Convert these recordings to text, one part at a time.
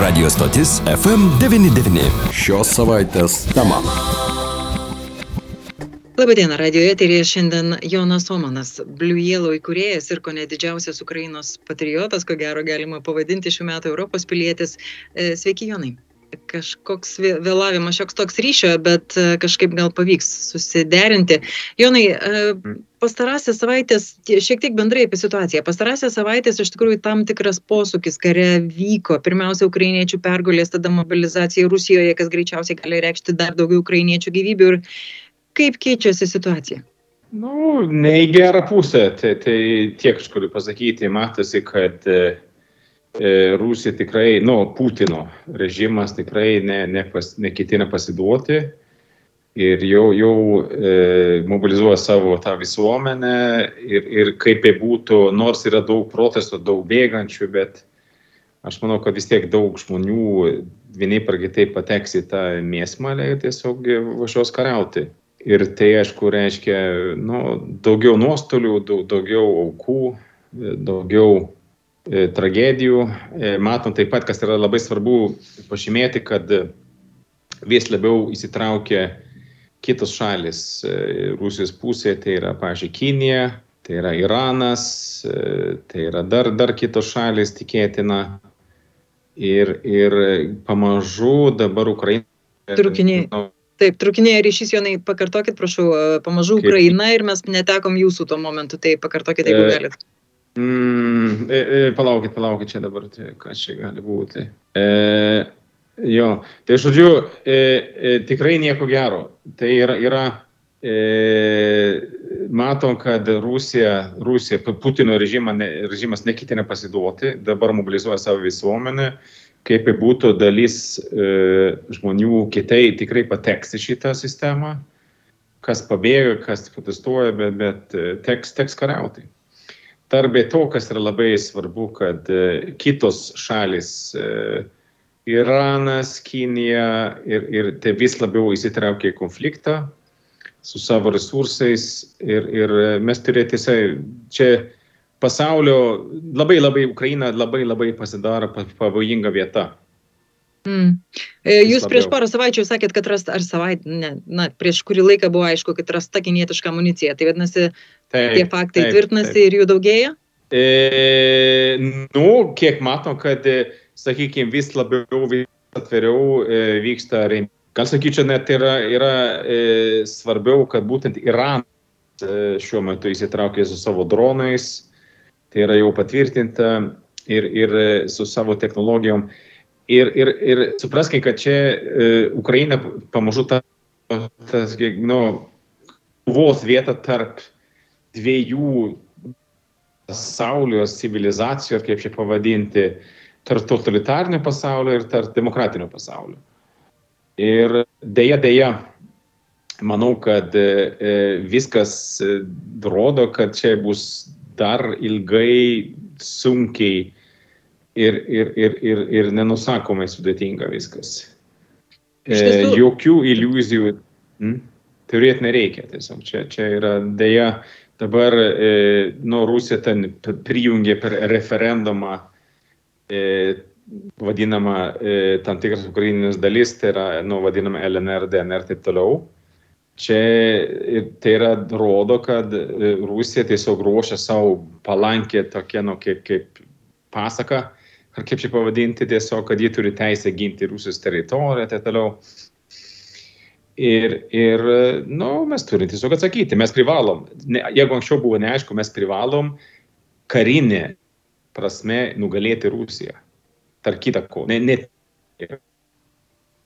Radio stotis FM99. Šios savaitės tema. Labadiena, radio eterėje šiandien Jonas Omanas, Blue Yellow įkūrėjas ir ko ne didžiausias Ukrainos patriotas, ko gero galima pavadinti šių metų Europos pilietis. E, sveiki, Jonai kažkoks vėlavimas, šioks toks ryšio, bet e, kažkaip gal pavyks susiderinti. Jonai, e, mm. pastarąsią savaitės, šiek tiek bendrai apie situaciją, pastarąsią savaitės iš tikrųjų tam tikras posūkis kare vyko. Pirmiausia, ukrainiečių pergulės, tada mobilizacija Rusijoje, kas greičiausiai gali reikšti dar daugiau ukrainiečių gyvybių ir kaip keičiasi situacija. Nu, ne į gerą pusę, tai, tai tiek aš galiu pasakyti, matosi, kad uh, Rusija tikrai, nu, Putino režimas tikrai ne, ne pas, neketina pasiduoti ir jau, jau e, mobilizuoja savo tą visuomenę ir, ir kaip bebūtų, nors yra daug protestų, daug bėgančių, bet aš manau, kad vis tiek daug žmonių vienaip ar kitaip pateks į tą mėsmalę ir tiesiog važiuos kariauti. Ir tai, aišku, reiškia nu, daugiau nuostolių, daug, daugiau aukų, daugiau E, tragedijų. E, matom taip pat, kas yra labai svarbu pažymėti, kad vis labiau įsitraukia kitos šalis e, Rusijos pusėje, tai yra, pažiūrėjau, Kinija, tai yra Iranas, tai yra dar, dar kitos šalis tikėtina. Ir, ir pamažu dabar Ukraina. Trukinė. Taip, trukinėja ryšys, Jonai, pakartokit, prašau, pamažu. Ukraina ir mes netekom jūsų tuo momentu, tai pakartokit, jeigu galit. Mm, e, e, palaukit, palaukit, čia dabar, tai, kas čia gali būti. E, jo, tai žodžiu, e, e, tikrai nieko gero. Tai yra, yra e, matom, kad Rusija, Rusija Putino režimą, ne, režimas nekitina pasiduoti, dabar mobilizuoja savo visuomenę, kaip būtų dalis e, žmonių kitai tikrai pateks į šitą sistemą, kas pabėga, kas protestuoja, bet, bet teks, teks kariauti. Dar be to, kas yra labai svarbu, kad e, kitos šalis, e, Iranas, Kinija ir, ir tai vis labiau įsitraukia į konfliktą su savo resursais ir, ir mes turėtume čia pasaulio, labai labai Ukraina labai labai pasidaro pavojinga vieta. Mm. E, jūs prieš porą savaičių sakėt, kad rasta, ar savaitę, ne, na, prieš kurį laiką buvo aišku, kad rasta kinietiška amunicija. Tai vadinasi, taip, tie faktai taip, tvirtinasi taip. ir jų daugėja? E, nu, kiek matom, kad, sakykime, vis labiau, vis atviriau e, vyksta rėmė. Gal sakyčiau, net yra, yra e, svarbiau, kad būtent Iranas e, šiuo metu įsitraukė su savo dronais, tai yra jau patvirtinta ir, ir su savo technologijom. E, Ir, ir, ir supraskai, kad čia e, Ukraina pamažu ta, tas, nu, kovos vieta tarp dviejų pasaulio civilizacijų, ar kaip čia pavadinti, tarp totalitarnio pasaulio ir tarp demokratinio pasaulio. Ir dėja, dėja, manau, kad e, e viskas e, rodo, kad čia bus dar ilgai sunkiai ir, ir, ir, ir, ir nenusakomai sudėtinga viskas. Jokių iliuzijų hmm, turėti nereikia. Tiesiog čia, čia yra dėja dabar, e, nu, Rusija ten prijungė per referendumą e, vadinama e, tam tikras ukraininės dalis, tai yra, nu, vadinama LNR, DNR ir taip toliau. Čia tai yra rodo, kad e, Rusija tiesiog ruošia savo palankę tokia, nu, kaip, kaip pasaka, ar kaip čia pavadinti, tiesiog, kad jie turi teisę ginti Rusijos teritoriją ir taip toliau. Ir, ir nu, mes turime tiesiog atsakyti, mes privalom, ne, jeigu anksčiau buvo neaišku, mes privalom karinė prasme nugalėti Rusiją. Tark kitą ko, ne, ne,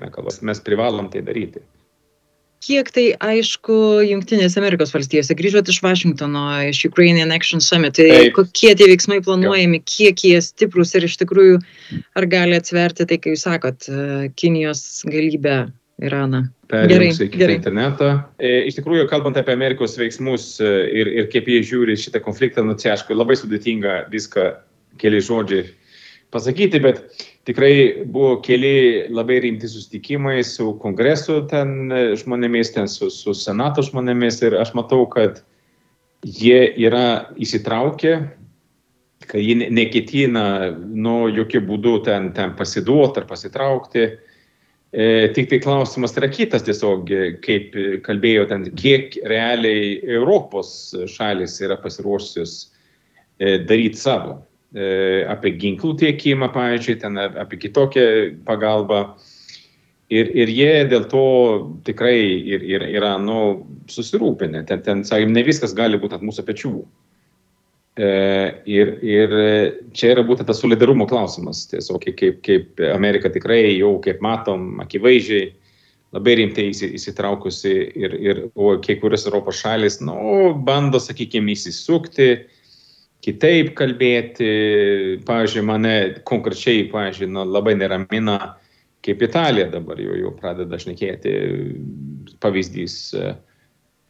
mes privalom tai daryti kiek tai aišku Junktinėse Amerikos valstijose. Grįžot iš Vašingtono, iš Ukrainian Action Summit. Tai Taip. kokie tie veiksmai planuojami, kiek jie stiprus ir iš tikrųjų ar gali atsverti tai, kai jūs sakot, e, Kinijos galybę Iraną. Gerai, gerai. internetą. E, iš tikrųjų, kalbant apie Amerikos veiksmus e, ir, ir kaip jie žiūri šitą konfliktą, nu, čia aišku, labai sudėtinga viską keli žodžiai pasakyti, bet tikrai buvo keli labai rimti susitikimai su kongresu ten e, žmonėmis, ten su, su senato žmonėmis ir aš matau, kad jie yra įsitraukę kad ji neketina, nu, jokių būdų ten, ten pasiduoti ar pasitraukti. E, tik tai klausimas yra kitas tiesiog, kaip kalbėjo ten, kiek realiai Europos šalis yra pasiruošusios e, daryti savo. E, apie ginklų tiekimą, pavyzdžiui, ten apie kitokią pagalbą. Ir, ir jie dėl to tikrai ir, ir, yra nu, susirūpinę. Ten, ten, sakėm, ne viskas gali būti ant mūsų pečių. E, ir, ir čia yra būtent tas solidarumo klausimas. Tiesiog kaip, kaip Amerika tikrai jau, kaip matom, akivaizdžiai labai rimtai įsitraukusi ir, ir o kai kurios Europos šalis, nu, bando, sakykime, įsisukti, kitaip kalbėti. Pavyzdžiui, mane konkrečiai, pavyzdžiui, nu, labai neramina kaip Italija dabar jau, jau pradeda šnekėti pavyzdys e,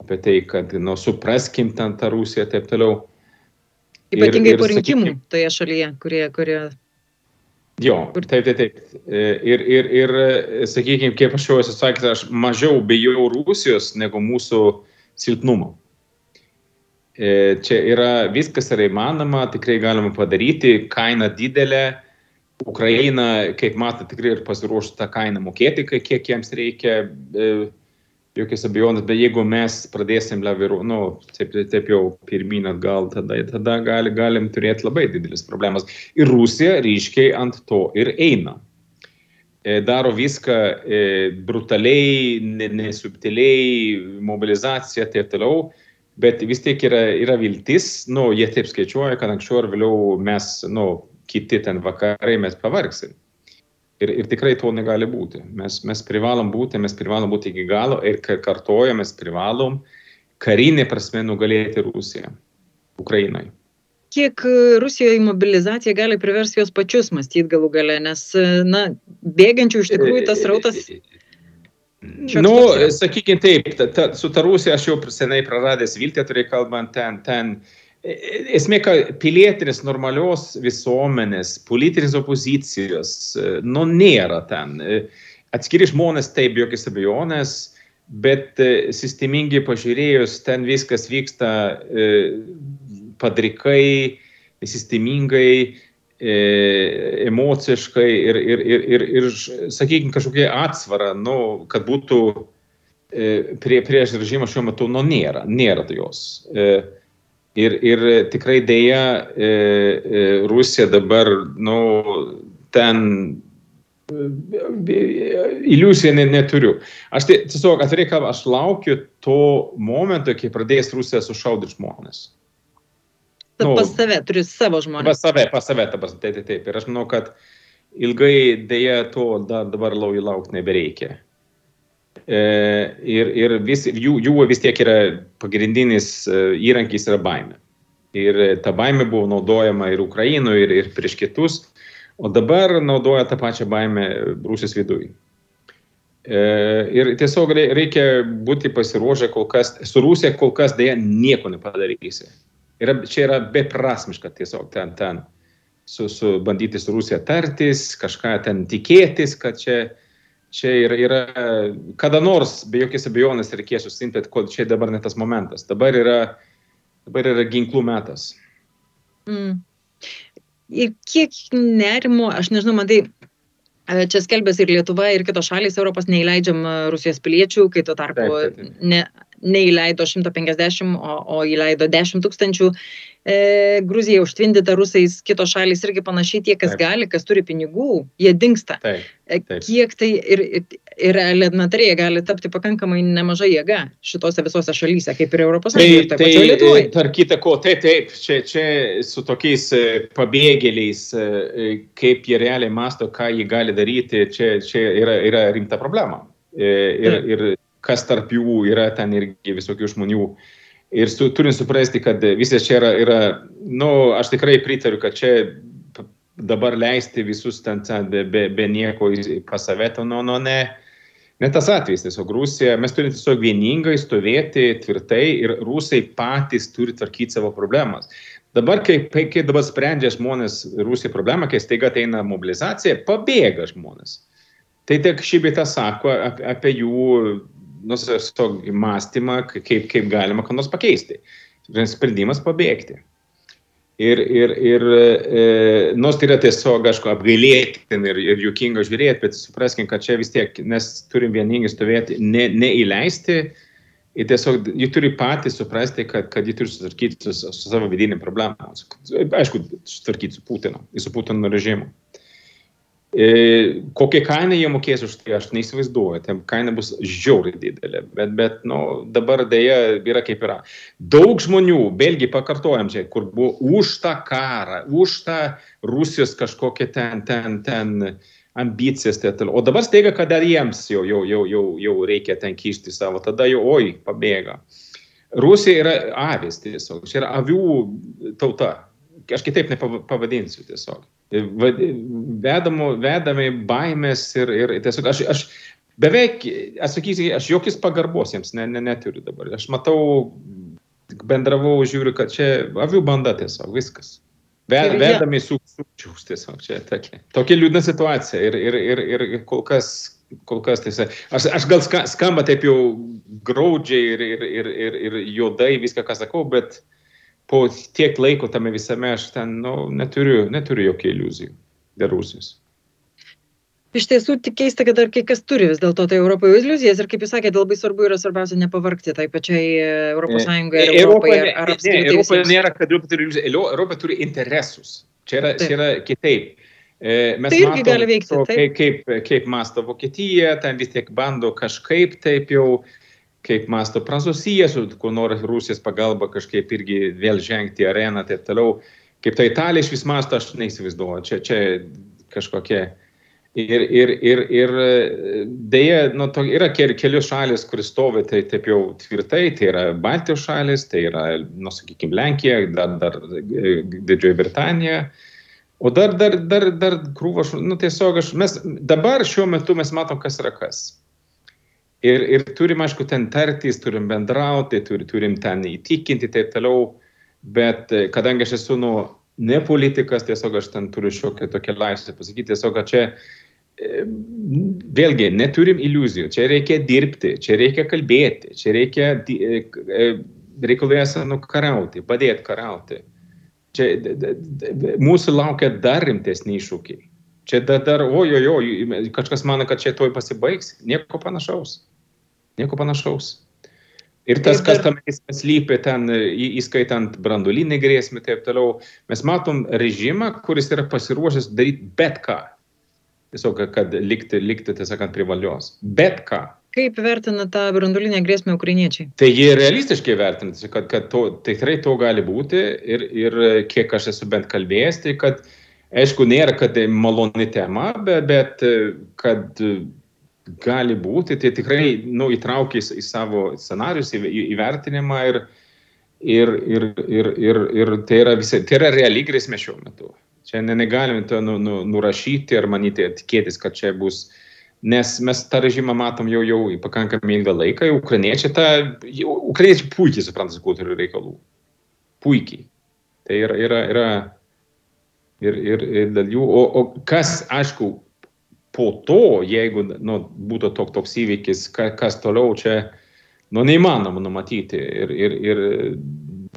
apie tai, kad, nu, supraskim ten tą Rusiją ir taip toliau. Ypatingai ir, ir, po rinkimų sakykim, toje šalyje, kurie, kurie Jo, taip, taip, taip. E, ir, ir, ir sakykime, kaip aš jau esu sakęs, aš mažiau bijau Rusijos negu mūsų silpnumo. E, čia yra viskas yra įmanoma, tikrai galima padaryti, kaina didelė, Ukraina, kaip matote, tikrai ir pasiruošus tą kainą mokėti, kiek jiems reikia, e, jokios abejonės, bet jeigu mes pradėsim laviru, nu, taip, taip jau pirmin atgal, tada, tada gali, galim turėti labai didelis problemas. Ir Rusija ryškiai ant to ir eina. E, daro viską e, brutaliai, nesubtiliai, mobilizacija ir taip toliau, bet vis tiek yra, yra viltis, nu, jie taip skaičiuoja, kad anksčiau ar vėliau mes, nu, kiti ten vakarai mes pavargsim. Ir, ir tikrai to negali būti. Mes, mes privalom būti, mes privalom būti iki galo ir kartuoja, mes privalom karinė prasme nugalėti Rusiją, Ukrainai. Kiek e, Rusijoje mobilizacija gali priversti jos pačius mąstyti galų gale, nes, e, na, bėgančių iš tikrųjų tas rautas. Nu, sakykime taip, ta, ta, su ta Rusija aš jau senai praradęs viltį, turėjau kalbant ten, ten Esmė, kad pilietinės normalios visuomenės, politinės opozicijos, nu, nėra ten. Atskiri žmonės taip, jokios abejonės, bet sistemingai pažiūrėjus, ten viskas vyksta padrikai, sistemingai, emociškai ir, ir, ir, ir, ir sakykime, kažkokia atsvara, nu, kad būtų prie, prieš režimą šiuo metu, nu, nėra, nėra jos. E, Ir, ir tikrai dėja e, e, Rusija dabar, nu, ten e, iliuzija ne, neturiu. Aš tai, tiesiog atvirai kalbą, aš laukiu to momento, kai pradės Rusija sušaudyti žmonės. Tad nu, pas save, turi savo žmonės. Pas save, pas save, ta prasme, taip, taip, taip. Ir aš manau, kad ilgai dėja to dar dabar laukti nebereikia. E, ir, ir vis, jų, jų vis tiek yra pagrindinis e, įrankis yra baime. Ir ta baime buvo naudojama ir Ukrainoje, ir, ir prieš kitus, o dabar naudoja tą pačią baimę Rusijos viduje. Ir tiesiog reikia būti pasiruošę kol kas, su Rusija kol kas dėja nieko nepadarysi. Yra, čia yra beprasmiška tiesiog ten, ten su, su bandyti su Rusija tartis, kažką ten tikėtis, kad čia čia yra, yra kada nors, be jokios abejonės, reikės užsimti, kad čia dabar ne tas momentas. Dabar yra, dabar yra ginklų metas. Mm. Ir kiek nerimo, aš nežinau, man tai e, Čia skelbėsi ir Lietuva, ir kitos šalys Europos neįleidžiam e, Rusijos piliečių, kai tuo tarpu taip, taip, taip. Ne, neįleido 150, o, o įleido 10 tūkstančių e, Gruzija užtvindyta rusais, kitos šalys irgi panašiai tie, kas taip. gali, kas turi pinigų, jie dinksta. Taip, e, taip. Kiek tai ir, ir elementariai gali tapti pakankamai nemaža jėga šitose visose šalyse, kaip ir Europos Sąjungoje. Tai, tai, tai tarp kita ko, taip, taip, čia, čia su tokiais e, pabėgėliais, kaip jie realiai masto, ką jie gali daryti, čia, čia yra, yra rimta problema. Ir, ir kas tarp jų yra ten irgi visokių žmonių uh, Ir su, turim suprasti, kad visas čia yra, yra nu, aš tikrai pritariu, kad čia dabar leisti visus ten, ten be, be, be nieko pas save, nu, nu, ne, ne tas atvejis, tiesiog Rusija, mes turime tiesiog vieningai stovėti tvirtai ir rusai patys turi tvarkyti savo problemas. Dabar, kai, kai dabar sprendžia žmonės Rusija problemą, kai staiga ateina mobilizacija, pabėga žmonės. Tai tik šį bitą sako apie jų nu, mąstymą, kaip, kaip galima ką nors pakeisti. Sprendimas pabėgti. Ir, ir, ir e, nors tai yra tiesiog, aišku, apgailėtin ir, ir juokinga žiūrėti, bet supraskim, kad čia vis tiek mes turim vieningai stovėti, ne, neįleisti. Ir tiesiog jie turi patys suprasti, kad, kad jie turi susitvarkyti su, su savo vidinėm problemom. Aišku, susitvarkyti su Putinu, su Putino režimu. E, kokią kainą jie mokės už tai, aš neįsivaizduoju, ten kaina bus žiauriai didelė, bet, bet nu, dabar dėja yra kaip yra. Daug žmonių, belgi pakartojam čia, kur buvo už tą karą, už tą Rusijos kažkokią ten, ten, ten ambicijas, tai o dabar staiga, kad dar jiems jau, jau, jau, jau, jau reikia ten kišti savo, tada jau, oi, pabėga. Rusija yra avis tiesiog, čia yra avių tauta, aš kitaip nepavadinsiu tiesiog vedamo, vedami baimės ir, ir tiesiog aš, aš beveik, aš sakysiu, aš jokios pagarbos jiems ne, ne, neturiu dabar. Aš matau, bendravau, žiūriu, kad čia avių banda tiesiog, viskas. Ved, vedami sukčius tiesiog, čia tokia, tokia liūdna situacija ir, ir, ir, ir kol kas kol kas tiesa. Aš, aš gal skamba taip jau graudžiai ir, ir, ir, ir, ir juodai viską, ką sakau, bet po tiek laiko tame visame aš ten nu, neturiu, neturiu jokių iliuzijų dėl Rusijos. Iš tiesų, tik keista, kad dar kai kas turi vis dėlto tai Europoje iliuzijas ir kaip jūs sakėte, labai svarbu yra svarbiausia nepavarkti tai pačiai Europos Sąjungai ir Europai. Ar, ar ne, Europa nėra, kad Europa turi iliuzijas, Europa turi interesus. Čia yra, čia yra kitaip. Mes tai irgi gali veikti. To, kaip, kaip, kaip masto Vokietija, ten vis tiek bando kažkaip taip jau uh, kaip masto Prancūzija, su kuo nors Rusijos pagalba kažkaip irgi vėl žengti areną ir taip toliau. Kaip ta Italija iš vis masto, aš neįsivaizduoju. Čia, čia kažkokie. Ir, ir, ir, ir dėja, nu, to, yra kelios šalis, kuris stovi tai taip jau tvirtai, tai yra Baltijos šalis, tai yra, nu, sakykime, Lenkija, dar, dar Didžioji Britanija. O dar, dar, dar, dar krūva, nu, tiesiog aš, mes dabar šiuo metu mes matom, kas yra kas. Ir, ir turim, aišku, ten tartis, turim bendrauti, turim, turim ten įtikinti ir taip toliau, bet e, kadangi aš esu nu, ne politikas, tiesiog aš ten turiu šiokią tokią laisvę pasakyti, tiesiog čia e, vėlgi neturim iliuzijų, čia reikia dirbti, čia reikia kalbėti, čia reikia e, reikalui esą nukarauti, padėti karauti. Čia mūsų laukia dar rimtesni iššūkiai. Čia dar, dar ojojo, kažkas mano, kad čia toj pasibaigs, nieko panašaus. Nieko panašaus. Ir tas, kas tam slypi ten, įskaitant branduolinį grėsmę ir taip toliau, mes matom režimą, kuris yra pasiruošęs daryti bet ką. Tiesiog, kad likti, likti tiesiog ant privalios. Bet ką. Kaip vertina tą branduolinę grėsmę ukrainiečiai? Tai jie realistiškai vertina, kad, kad to, tai tikrai to gali būti ir, ir kiek aš esu bent kalbėjęs, tai kad, aišku, nėra, kad tai maloni tema, bet, bet kad gali būti, tai tikrai nu, įtraukia į, į savo scenarius, į, į, įvertinimą ir, ir, ir, ir, ir, ir tai, yra visi, tai yra reali grėsmė šiuo metu. Čia negalime to nu, nu, nurašyti ir manyti, tikėtis, kad čia bus, nes mes tą režimą matom jau, jau pakankamai ilgą laiką, ukrainiečiai, ta, ukrainiečiai puikiai supranta, su kuo turi reikalų. Puikiai. Tai yra, yra, yra ir, ir, ir dėl jų, o, o kas, aišku, po to, jeigu nu, būtų tok, toks įvykis, ka, kas toliau čia, nu, neįmanoma numatyti. Ir, ir, ir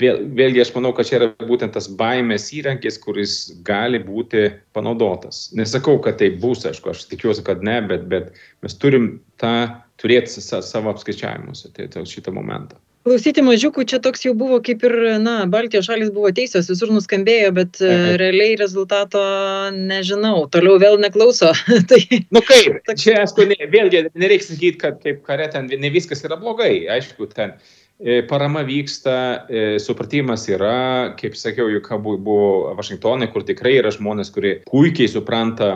vėl, vėlgi aš manau, kad čia yra būtent tas baimės įrankis, kuris gali būti panaudotas. Nesakau, kad tai bus, aišku, aš tikiuosi, kad ne, bet, bet mes turim tą turėti savo apskaičiavimuose, tai, tai šitą momentą klausyti mažiukų čia toks jau buvo kaip ir na baltijos šalys buvo teisios visur nuskambėjo bet e, realiai rezultato nežinau. Toliau vėl neklauso. Tai nu kaip? čia aišku ne, vėlgi nereiks sakyt kad kaip kare ten ne viskas yra blogai. Aišku ten e, parama vyksta, e, supratimas yra, kaip sakiau, juk buvo Vašingtonai, kur tikrai yra žmonės, kurie puikiai supranta,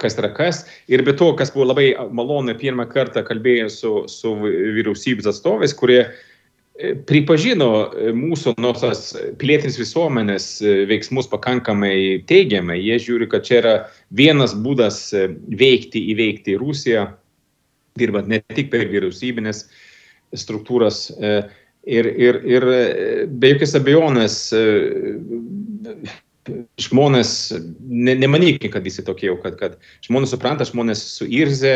kas yra kas. Ir be to, kas buvo labai malonu, pirmą kartą kalbėjau su, su vyriausybės atstovais, kurie pripažino e, mūsų nosios pilietinis visuomenės e, veiksmus pakankamai teigiamai. Jie žiūri, kad čia yra vienas būdas e, veikti, įveikti Rusiją, dirbant ne tik per vyriausybinės struktūras. Ir, ir, ir be jokios abejonės žmonės, ne, nemanykime, kad visi tokie jau, kad, kad žmonės supranta, žmonės suirzė.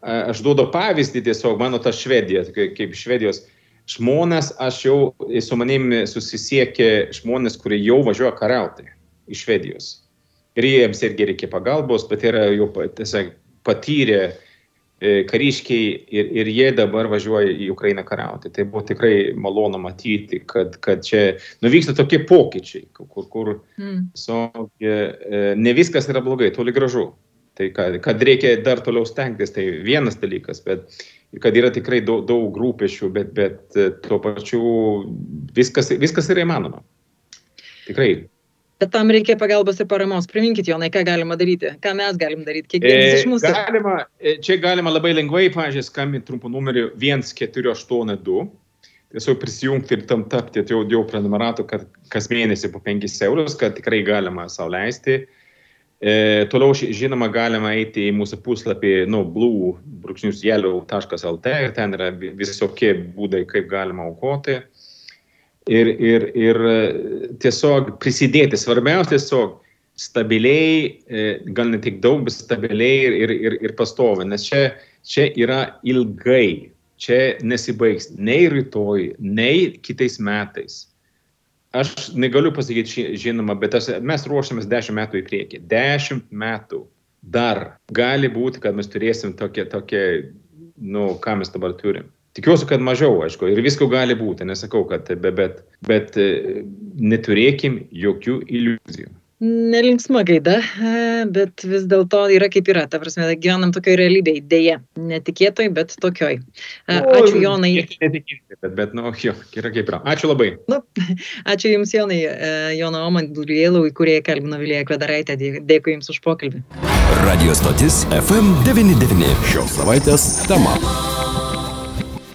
Aš duodu pavyzdį tiesiog, mano ta Švedija, kaip Švedijos žmonės, aš jau su manimi susisiekė žmonės, kurie jau važiuoja kariauti iš Švedijos. Ir jiems irgi reikia pagalbos, bet yra jau tiesiog patyrę e, kariškiai ir, ir jie dabar važiuoja į Ukrainą kariauti. Tai buvo tikrai malonu matyti, kad, kad čia nuvyksta tokie pokyčiai, kur, kur mm. so, e, ne viskas yra blogai, toli gražu. Tai kad, kad reikia dar toliau stengtis, tai vienas dalykas, bet kad yra tikrai daug, daug rūpešių, bet, bet e, tuo pačiu viskas, viskas yra įmanoma. Tikrai. Bet tam reikia pagalbos ir paramos. Priminkit, Jonai, ką galima daryti, ką mes galim daryti, kiekvienas e, iš mūsų. Galima, e, čia galima labai lengvai, pažiūrėjau, skambinti trumpų numeriu 1482. Tiesiog prisijungti ir tam tapti jau, jau prenumeratu kas mėnesį po 5 eurus, kad tikrai galima sauliaisti. E, toliau, žinoma, galima eiti į mūsų puslapį, nu, blue.yellow.lt ir ten yra visokie būdai, kaip galima aukoti. Ir, ir, ir e, tiesiog prisidėti, svarbiausia tiesiog stabiliai, e, gal ne tik daug, bet stabiliai ir, ir, ir, pastovi, nes čia, čia yra ilgai, čia nesibaigs nei rytoj, nei kitais metais aš negaliu pasakyti žinoma, bet aš, mes ruošiamės 10 metų į priekį. 10 metų dar gali būti, kad mes turėsim tokią, tokią nu, ką mes dabar turim. Tikiuosi, kad mažiau, aišku, ir visko gali būti, nesakau, kad, bet, bet, bet neturėkim jokių iliuzijų nelinksma gaida, bet vis dėlto yra kaip yra. Ta prasme, gyvenam tokioj realybėje, dėje. Netikėtoj, bet tokioj. Ačiū Jonai. Netikėtai, bet, bet, nu, jo, yra kaip yra. Ačiū labai. Nu, ačiū Jums, Jonai. Jono Oman, Dulėlau, į kurį kalbino Vilija Kvedaraitė. Dėkui Jums už pokalbį. Radio stotis FM99. Šios savaitės tema.